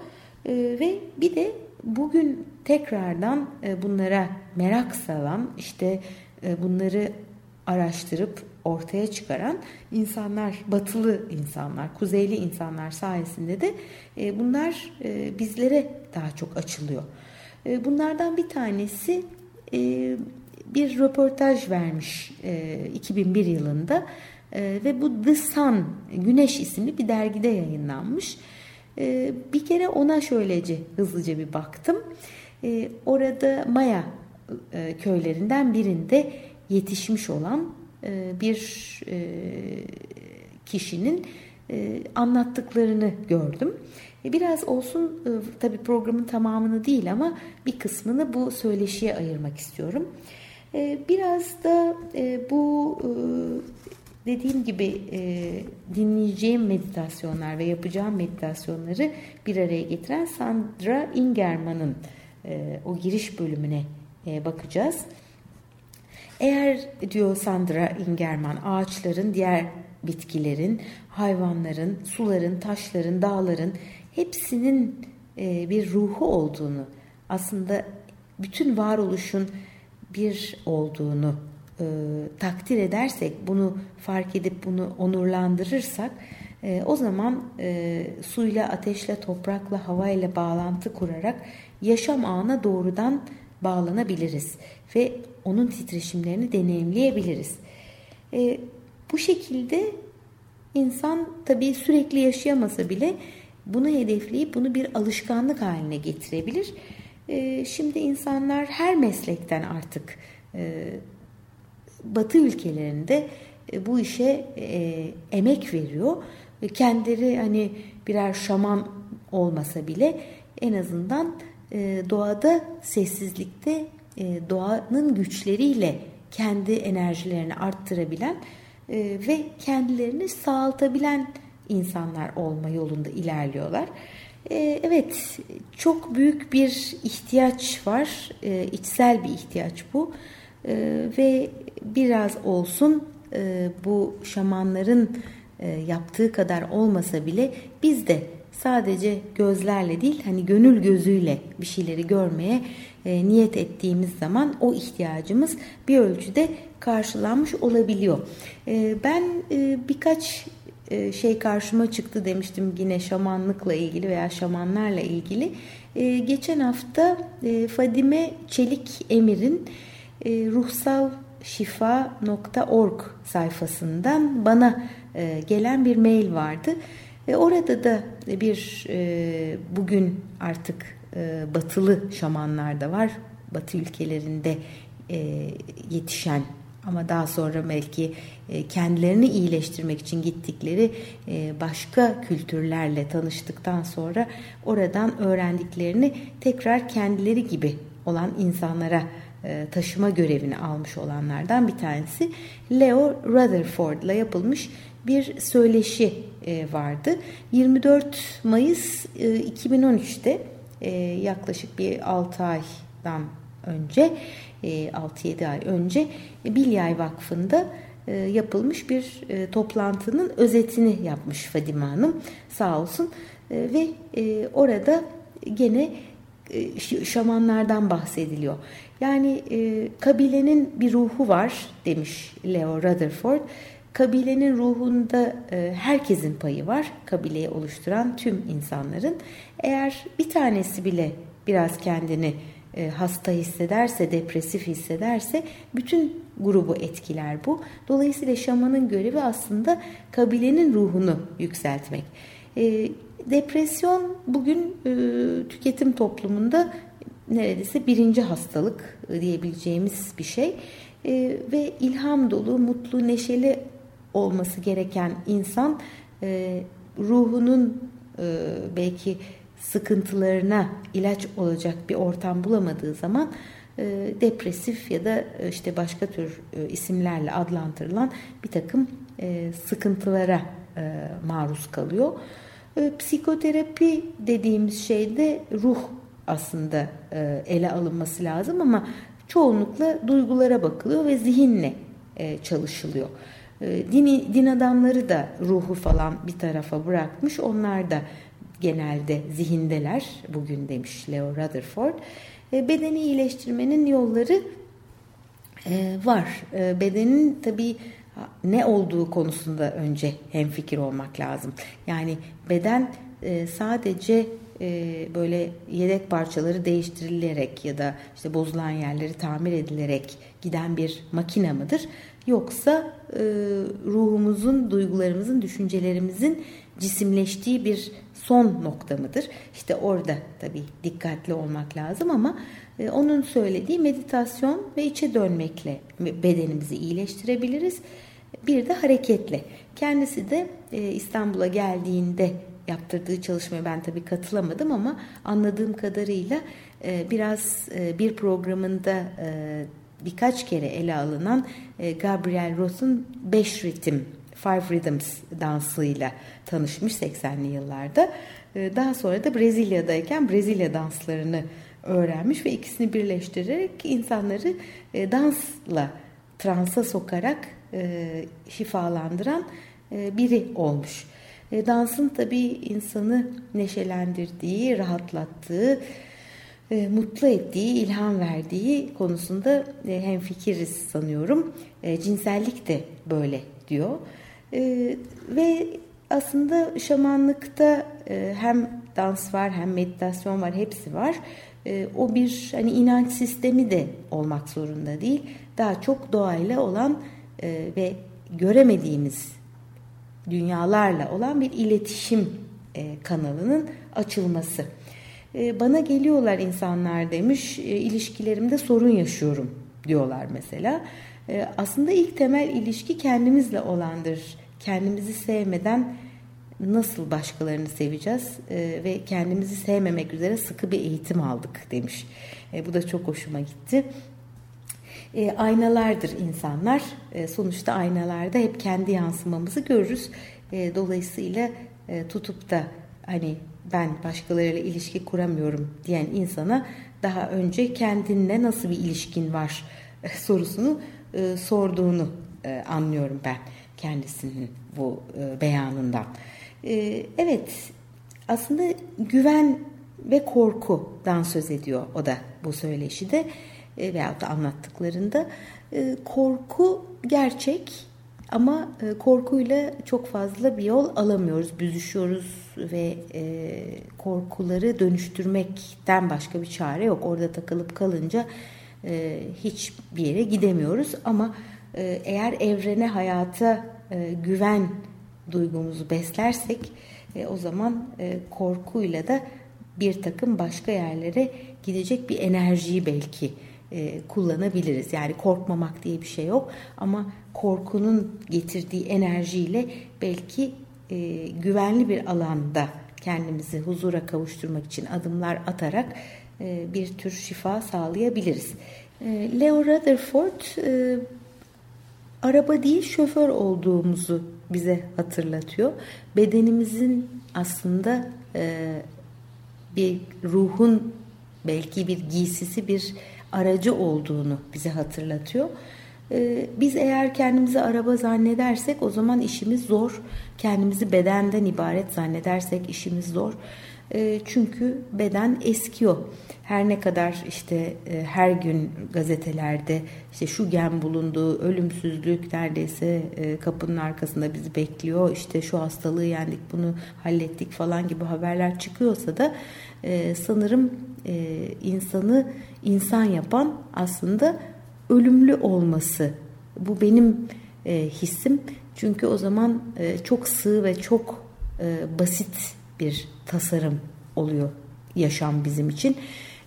E, ve bir de bugün tekrardan e, bunlara merak salan işte e, bunları araştırıp ortaya çıkaran insanlar, batılı insanlar, kuzeyli insanlar sayesinde de e, bunlar bizlere daha çok açılıyor. Bunlardan bir tanesi bir röportaj vermiş 2001 yılında ve bu The Sun, Güneş isimli bir dergide yayınlanmış. Bir kere ona şöylece hızlıca bir baktım. E, orada Maya e, köylerinden birinde yetişmiş olan e, bir e, kişinin anlattıklarını gördüm. Biraz olsun tabii programın tamamını değil ama bir kısmını bu söyleşiye ayırmak istiyorum. Biraz da bu dediğim gibi e, dinleyeceğim meditasyonlar ve yapacağım meditasyonları bir araya getiren Sandra Ingerman'ın e, o giriş bölümüne e, bakacağız. Eğer diyor Sandra Ingerman ağaçların, diğer bitkilerin, hayvanların, suların, taşların, dağların hepsinin e, bir ruhu olduğunu, aslında bütün varoluşun bir olduğunu e, takdir edersek, bunu fark edip bunu onurlandırırsak, e, o zaman e, suyla, ateşle, toprakla, havayla bağlantı kurarak yaşam ağına doğrudan bağlanabiliriz ve onun titreşimlerini deneyimleyebiliriz. E, bu şekilde insan tabii sürekli yaşayamasa bile bunu hedefleyip bunu bir alışkanlık haline getirebilir. E, şimdi insanlar her meslekten artık e, Batı ülkelerinde e, bu işe e, emek veriyor. Kendileri hani birer şaman olmasa bile en azından e, doğada sessizlikte e, doğanın güçleriyle kendi enerjilerini arttırabilen e, ve kendilerini sağaltabilen insanlar olma yolunda ilerliyorlar. Evet, çok büyük bir ihtiyaç var, içsel bir ihtiyaç bu ve biraz olsun bu şamanların yaptığı kadar olmasa bile biz de sadece gözlerle değil hani gönül gözüyle bir şeyleri görmeye e, niyet ettiğimiz zaman o ihtiyacımız bir ölçüde karşılanmış olabiliyor. E, ben e, birkaç e, şey karşıma çıktı demiştim yine şamanlıkla ilgili veya şamanlarla ilgili. E, geçen hafta e, Fadime Çelik Emir'in ruhsalşifa.org sayfasından bana gelen bir mail vardı. Orada da bir bugün artık batılı şamanlar da var. Batı ülkelerinde yetişen ama daha sonra belki e, kendilerini iyileştirmek için gittikleri e, başka kültürlerle tanıştıktan sonra oradan öğrendiklerini tekrar kendileri gibi olan insanlara e, taşıma görevini almış olanlardan bir tanesi Leo Rutherford'la yapılmış bir söyleşi vardı. 24 Mayıs 2013'te yaklaşık bir 6 aydan önce 6-7 ay önce Bilyay Vakfı'nda e, yapılmış bir e, toplantının özetini yapmış Fadime Hanım sağ olsun e, ve orada gene şamanlardan bahsediliyor. Yani kabilenin bir ruhu var demiş Leo Rutherford. Kabilenin ruhunda herkesin payı var. Kabileyi oluşturan tüm insanların. Eğer bir tanesi bile biraz kendini e, hasta hissederse, depresif hissederse bütün grubu etkiler bu. Dolayısıyla şamanın görevi aslında kabilenin ruhunu yükseltmek. E, depresyon bugün e, tüketim toplumunda neredeyse birinci hastalık diyebileceğimiz bir şey. Ve ilham dolu, mutlu, neşeli olması gereken insan ruhunun belki sıkıntılarına ilaç olacak bir ortam bulamadığı zaman e, depresif ya da e, işte başka tür e, isimlerle adlandırılan bir takım e, sıkıntılara e, maruz kalıyor. E, psikoterapi dediğimiz şeyde ruh aslında e, ele alınması lazım ama çoğunlukla duygulara bakılıyor ve zihinle e, çalışılıyor. E, din, adamları da ruhu falan bir tarafa bırakmış. Onlar da genelde zihindeler bugün demiş Leo Rutherford. E, bedeni iyileştirmenin yolları var. Bedenin tabii ne olduğu konusunda önce hemfikir olmak lazım. Yani beden sadece böyle yedek parçaları değiştirilerek ya da işte bozulan yerleri tamir edilerek giden bir makine mıdır? Yoksa ruhumuzun, duygularımızın, düşüncelerimizin cisimleştiği bir son nokta mıdır? İşte orada tabii dikkatli olmak lazım ama e, onun söylediği meditasyon ve içe dönmekle bedenimizi iyileştirebiliriz. Bir de hareketle. Kendisi de e, İstanbul'a geldiğinde yaptırdığı çalışmaya ben tabii katılamadım ama anladığım kadarıyla e, biraz bir programında birkaç kere ele alınan Gabriel Ross'un 5 ritim Five Rhythms dansıyla tanışmış 80'li yıllarda. Daha sonra da Brezilya'dayken Brezilya danslarını öğrenmiş ve ikisini birleştirerek insanları e, dansla transa sokarak e, şifalandıran e, biri olmuş. Dansın tabii insanı neşelendirdiği, rahatlattığı, mutlu ettiği, ilham verdiği konusunda hemfikiriz sanıyorum. Cinsellik de böyle diyor. E, ve aslında şamanlıkta e, hem dans var hem meditasyon var hepsi var. E, o bir hani inanç sistemi de olmak zorunda değil. Daha çok doğayla olan e, ve göremediğimiz dünyalarla olan bir iletişim e, kanalının açılması. E, bana geliyorlar insanlar demiş, e, ilişkilerimde sorun yaşıyorum diyorlar mesela. Aslında ilk temel ilişki kendimizle olandır. Kendimizi sevmeden nasıl başkalarını seveceğiz ve kendimizi sevmemek üzere sıkı bir eğitim aldık demiş. Bu da çok hoşuma gitti. E, aynalardır insanlar. E, sonuçta aynalarda hep kendi yansımamızı görürüz. E, dolayısıyla e, tutup da hani ben başkalarıyla ilişki kuramıyorum diyen insana daha önce kendinle nasıl bir ilişkin var e, sorusunu e, sorduğunu e, anlıyorum ben kendisinin bu e, beyanından. E, evet aslında güven ve korkudan söz ediyor o da bu söyleşide e, veyahut da anlattıklarında. E, korku gerçek ama e, korkuyla çok fazla bir yol alamıyoruz, büzüşüyoruz ve e, korkuları dönüştürmekten başka bir çare yok. Orada takılıp kalınca e, hiçbir yere gidemiyoruz ama eğer evrene, hayata güven duygumuzu beslersek o zaman korkuyla da bir takım başka yerlere gidecek bir enerjiyi belki e, kullanabiliriz. Yani korkmamak diye bir şey yok ama korkunun getirdiği enerjiyle belki e, güvenli bir alanda kendimizi huzura kavuşturmak için adımlar atarak e, bir tür şifa sağlayabiliriz. E, Leo Rutherford e, araba değil şoför olduğumuzu bize hatırlatıyor. Bedenimizin aslında e, bir ruhun belki bir giysisi bir aracı olduğunu bize hatırlatıyor. Ee, biz eğer kendimizi araba zannedersek o zaman işimiz zor. Kendimizi bedenden ibaret zannedersek işimiz zor. Ee, çünkü beden eskiyor. Her ne kadar işte e, her gün gazetelerde işte şu gen bulundu, ölümsüzlük neredeyse e, kapının arkasında bizi bekliyor. İşte şu hastalığı yendik, bunu hallettik falan gibi haberler çıkıyorsa da e, sanırım insanı insan yapan aslında ölümlü olması. Bu benim hissim. Çünkü o zaman çok sığ ve çok basit bir tasarım oluyor yaşam bizim için.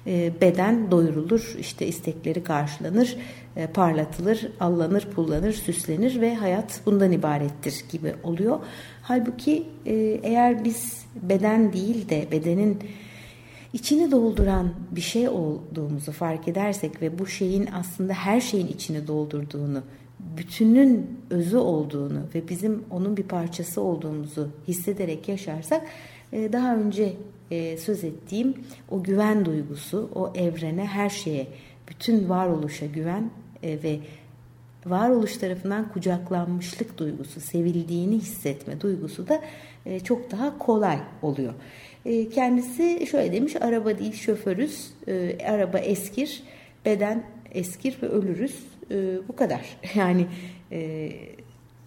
E, beden doyurulur, işte istekleri karşılanır, e, parlatılır, allanır, pullanır, süslenir ve hayat bundan ibarettir gibi oluyor. Halbuki e, eğer biz beden değil de bedenin içini dolduran bir şey olduğumuzu fark edersek ve bu şeyin aslında her şeyin içini doldurduğunu, bütünün özü olduğunu ve bizim onun bir parçası olduğumuzu hissederek yaşarsak ee, daha önce e, söz ettiğim o güven duygusu, o evrene, her şeye, bütün varoluşa güven e, ve varoluş tarafından kucaklanmışlık duygusu, sevildiğini hissetme duygusu da e, çok daha kolay oluyor. Kendisi şöyle demiş, araba değil şoförüz, araba eskir, beden eskir ve ölürüz. Bu kadar. Yani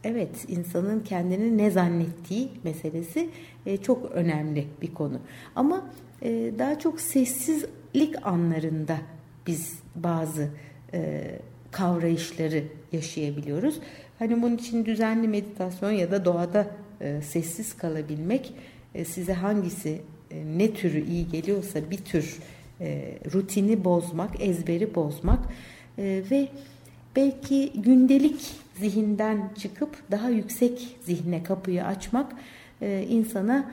evet insanın kendini ne zannettiği meselesi e, çok önemli bir konu. Ama e, daha çok sessizlik anlarında biz bazı e, kavrayışları yaşayabiliyoruz. Hani bunun için düzenli meditasyon ya da doğada e, sessiz kalabilmek e, size hangisi e, ne türü iyi geliyorsa bir tür e, rutini bozmak, ezberi bozmak e, ve belki gündelik zihinden çıkıp daha yüksek zihne kapıyı açmak e, insana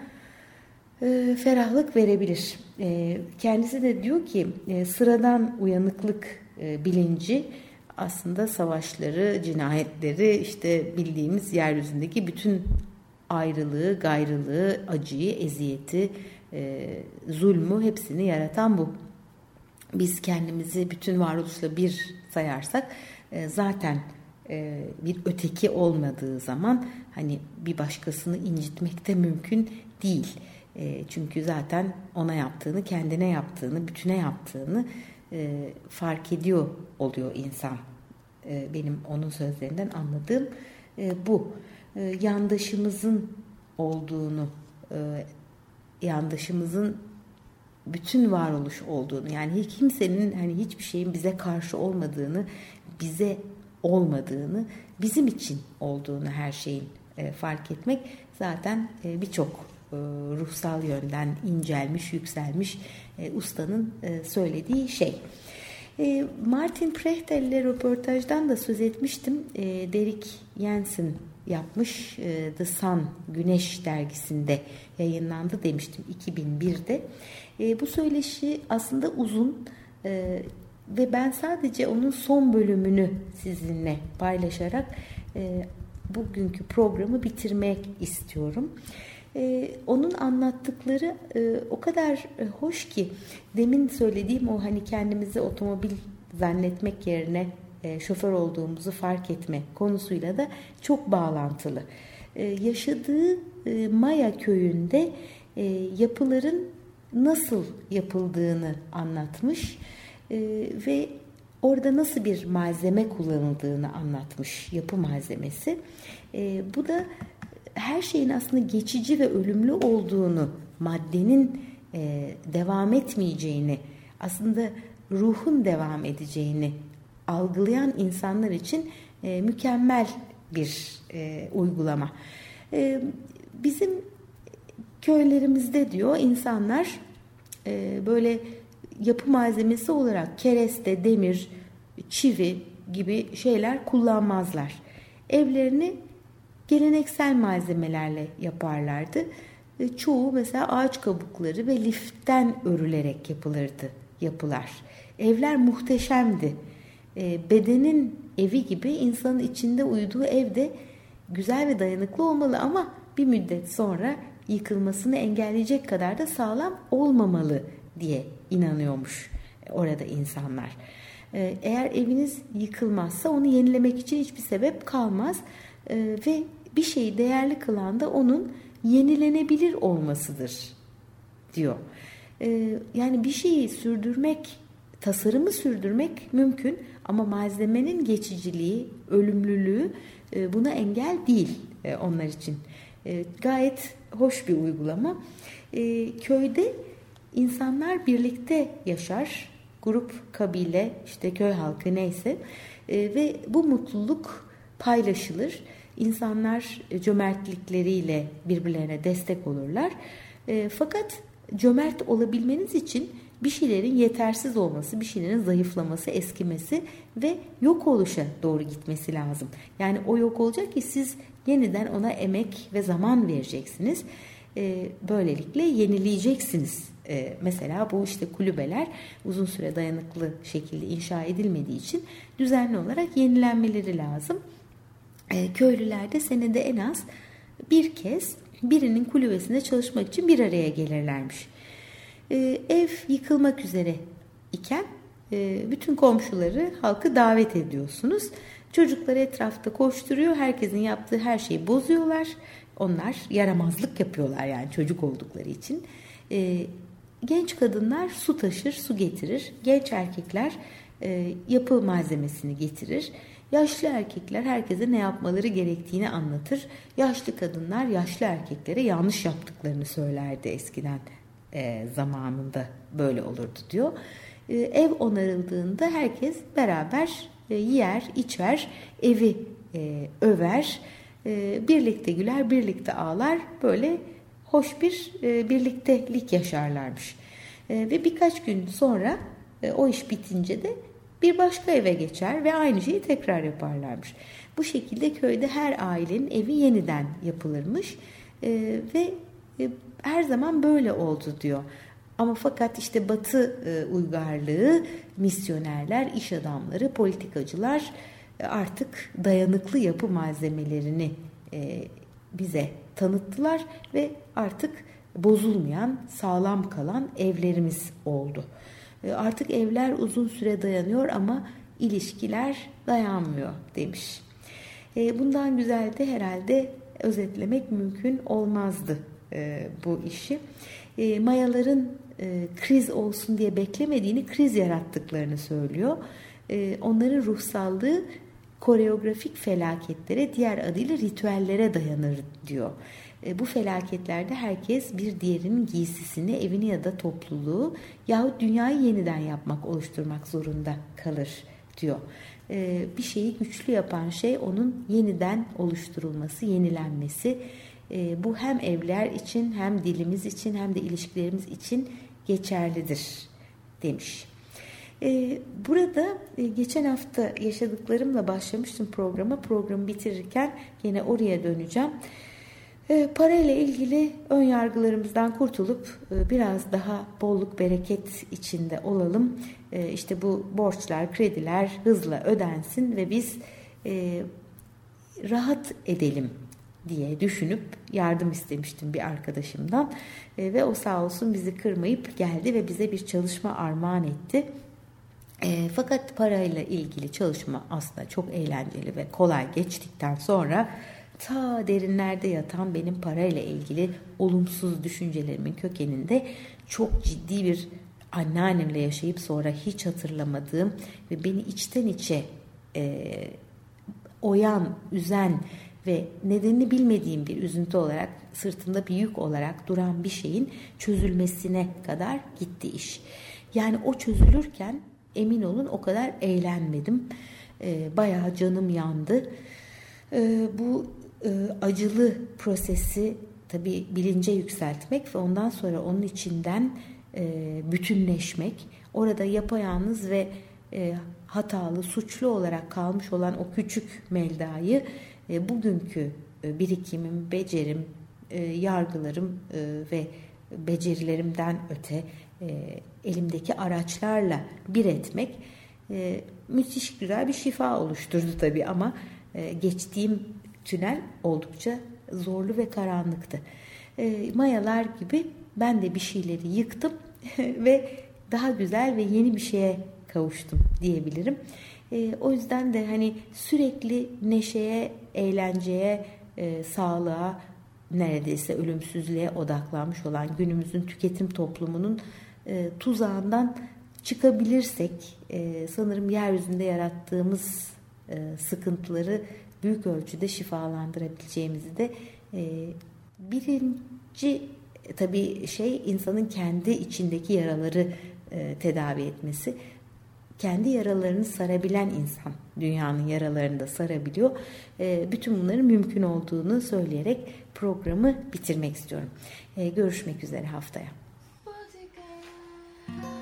e, ferahlık verebilir. E, kendisi de diyor ki e, sıradan uyanıklık e, bilinci aslında savaşları, cinayetleri, işte bildiğimiz yeryüzündeki bütün ayrılığı, gayrılığı, acıyı, eziyeti, e, zulmü hepsini yaratan bu. Biz kendimizi bütün varoluşla bir sayarsak e, zaten e, bir öteki olmadığı zaman hani bir başkasını incitmek de mümkün değil. E, çünkü zaten ona yaptığını, kendine yaptığını, bütüne yaptığını e, fark ediyor oluyor insan. Benim onun sözlerinden anladığım bu. Yandaşımızın olduğunu, yandaşımızın bütün varoluş olduğunu yani kimsenin hani hiçbir şeyin bize karşı olmadığını bize olmadığını, bizim için olduğunu her şeyin e, fark etmek zaten e, birçok e, ruhsal yönden incelmiş, yükselmiş ustanın söylediği şey. Martin Prechtel ile röportajdan da söz etmiştim. Derek Jensen yapmış The Sun Güneş dergisinde yayınlandı demiştim 2001'de. Bu söyleşi aslında uzun ve ben sadece onun son bölümünü sizinle paylaşarak e, bugünkü programı bitirmek istiyorum. E, onun anlattıkları e, o kadar e, hoş ki demin söylediğim o hani kendimizi otomobil zannetmek yerine e, şoför olduğumuzu fark etme konusuyla da çok bağlantılı. E, yaşadığı e, Maya köyünde yapıların nasıl yapıldığını anlatmış. Ve orada nasıl bir malzeme kullanıldığını anlatmış yapı malzemesi. Bu da her şeyin aslında geçici ve ölümlü olduğunu, maddenin devam etmeyeceğini, aslında ruhun devam edeceğini algılayan insanlar için e, mükemmel bir e, uygulama. E, bizim köylerimizde diyor insanlar e, böyle yapı malzemesi olarak kereste, demir, çivi gibi şeyler kullanmazlar. Evlerini geleneksel malzemelerle yaparlardı. E, çoğu mesela ağaç kabukları ve liften örülerek yapılırdı yapılar. Evler muhteşemdi. E, bedenin evi gibi insanın içinde uyuduğu evde güzel ve dayanıklı olmalı ama bir müddet sonra yıkılmasını engelleyecek kadar da sağlam olmamalı diye inanıyormuş orada insanlar. E, eğer eviniz yıkılmazsa onu yenilemek için hiçbir sebep kalmaz ve bir şeyi değerli kılan da onun yenilenebilir olmasıdır diyor. Ee, yani bir şeyi sürdürmek, tasarımı sürdürmek mümkün ama malzemenin geçiciliği, ölümlülüğü e, buna engel değil e, onlar için. E, gayet hoş bir uygulama. Köyde insanlar birlikte yaşar, grup, kabile, işte köy halkı neyse ve bu mutluluk paylaşılır. İnsanlar cömertlikleriyle birbirlerine destek olurlar. Fakat cömert olabilmeniz için bir şeylerin yetersiz olması, bir şeylerin zayıflaması, eskimesi ve yok oluşa doğru gitmesi lazım. Yani o yok olacak ki siz yeniden ona emek ve zaman vereceksiniz. E, böylelikle yenileyeceksiniz. E, mesela bu işte kulübeler uzun süre dayanıklı şekilde inşa edilmediği için düzenli olarak yenilenmeleri lazım. E, köylüler de senede en az bir kez birinin kulübesinde çalışmak için bir araya gelirlermiş. Ee, ev yıkılmak üzere iken e, bütün komşuları halkı davet ediyorsunuz. Çocuklar etrafta koşturuyor. Herkesin yaptığı her şeyi bozuyorlar. Onlar yaramazlık yapıyorlar yani çocuk oldukları için. Ee, genç kadınlar su taşır, su getirir. Genç erkekler e, yapı malzemesini getirir. Yaşlı erkekler herkese ne yapmaları gerektiğini anlatır. Yaşlı kadınlar yaşlı erkeklere yanlış yaptıklarını söylerdi eskiden e, zamanında böyle olurdu diyor. E, ev onarıldığında herkes beraber e, yer, içer, evi e, över, e, birlikte güler, birlikte ağlar. Böyle hoş bir e, birliktelik yaşarlarmış. E, ve birkaç gün sonra e, o iş bitince de bir başka eve geçer ve aynı şeyi tekrar yaparlarmış. Bu şekilde köyde her ailenin evi yeniden yapılırmış e, ve e, her zaman böyle oldu diyor. Ama fakat işte Batı e, uygarlığı, misyonerler, iş adamları, politikacılar e, artık dayanıklı yapı malzemelerini e, bize tanıttılar ve artık bozulmayan, sağlam kalan evlerimiz oldu. Artık evler uzun süre dayanıyor ama ilişkiler dayanmıyor demiş. Bundan güzel de herhalde özetlemek mümkün olmazdı e, bu işi. Mayaların kriz olsun diye beklemediğini kriz yarattıklarını söylüyor. Onların ruhsallığı koreografik felaketlere diğer adıyla ritüellere dayanır diyor. E, bu felaketlerde herkes bir diğerinin giysisini, evini ya da topluluğu yahut dünyayı yeniden yapmak, oluşturmak zorunda kalır diyor. E, bir şeyi güçlü yapan şey onun yeniden oluşturulması, yenilenmesi. E, bu hem evler için hem dilimiz için hem de ilişkilerimiz için geçerlidir demiş. Burada geçen hafta yaşadıklarımla başlamıştım programa. Programı bitirirken yine oraya döneceğim. E, parayla ilgili ön yargılarımızdan kurtulup e, biraz daha bolluk bereket içinde olalım. E, işte bu borçlar, krediler hızla ödensin ve biz e, rahat edelim diye düşünüp yardım istemiştim bir arkadaşımdan e, ve o sağ olsun bizi kırmayıp geldi ve bize bir çalışma armağan etti. E, fakat parayla ilgili çalışma aslında çok eğlenceli ve kolay geçtikten sonra ta derinlerde yatan benim parayla ilgili olumsuz düşüncelerimin kökeninde çok ciddi bir anneannemle yaşayıp sonra hiç hatırlamadığım ve beni içten içe e, oyan, üzen ve nedenini bilmediğim bir üzüntü olarak sırtında bir yük olarak duran bir şeyin çözülmesine kadar gitti iş. Yani o çözülürken emin olun o kadar eğlenmedim. E, bayağı canım yandı. E, bu e, acılı prosesi tabii bilince yükseltmek ve ondan sonra onun içinden e, bütünleşmek, orada yapayalnız ve e, hatalı, suçlu olarak kalmış olan o küçük Melda'yı e, bugünkü e, birikimim, becerim, e, yargılarım ve becerilerimden öte elimdeki araçlarla bir etmek müthiş güzel bir şifa oluşturdu tabii ama geçtiğim tünel oldukça zorlu ve karanlıktı. Mayalar gibi ben de bir şeyleri yıktım ve daha güzel ve yeni bir şeye kavuştum diyebilirim. E, o yüzden de hani sürekli neşeye, eğlenceye, e, sağlığa, neredeyse ölümsüzlüğe odaklanmış olan günümüzün tüketim toplumunun e, tuzağından çıkabilirsek e, sanırım yeryüzünde yarattığımız e, sıkıntıları büyük ölçüde şifalandırabileceğimizi de e, birinci tabii şey insanın kendi içindeki yaraları e, tedavi etmesi. Kendi yaralarını sarabilen insan dünyanın yaralarını da sarabiliyor. E, bütün bunların mümkün olduğunu söyleyerek programı bitirmek istiyorum. E, görüşmek üzere haftaya. İç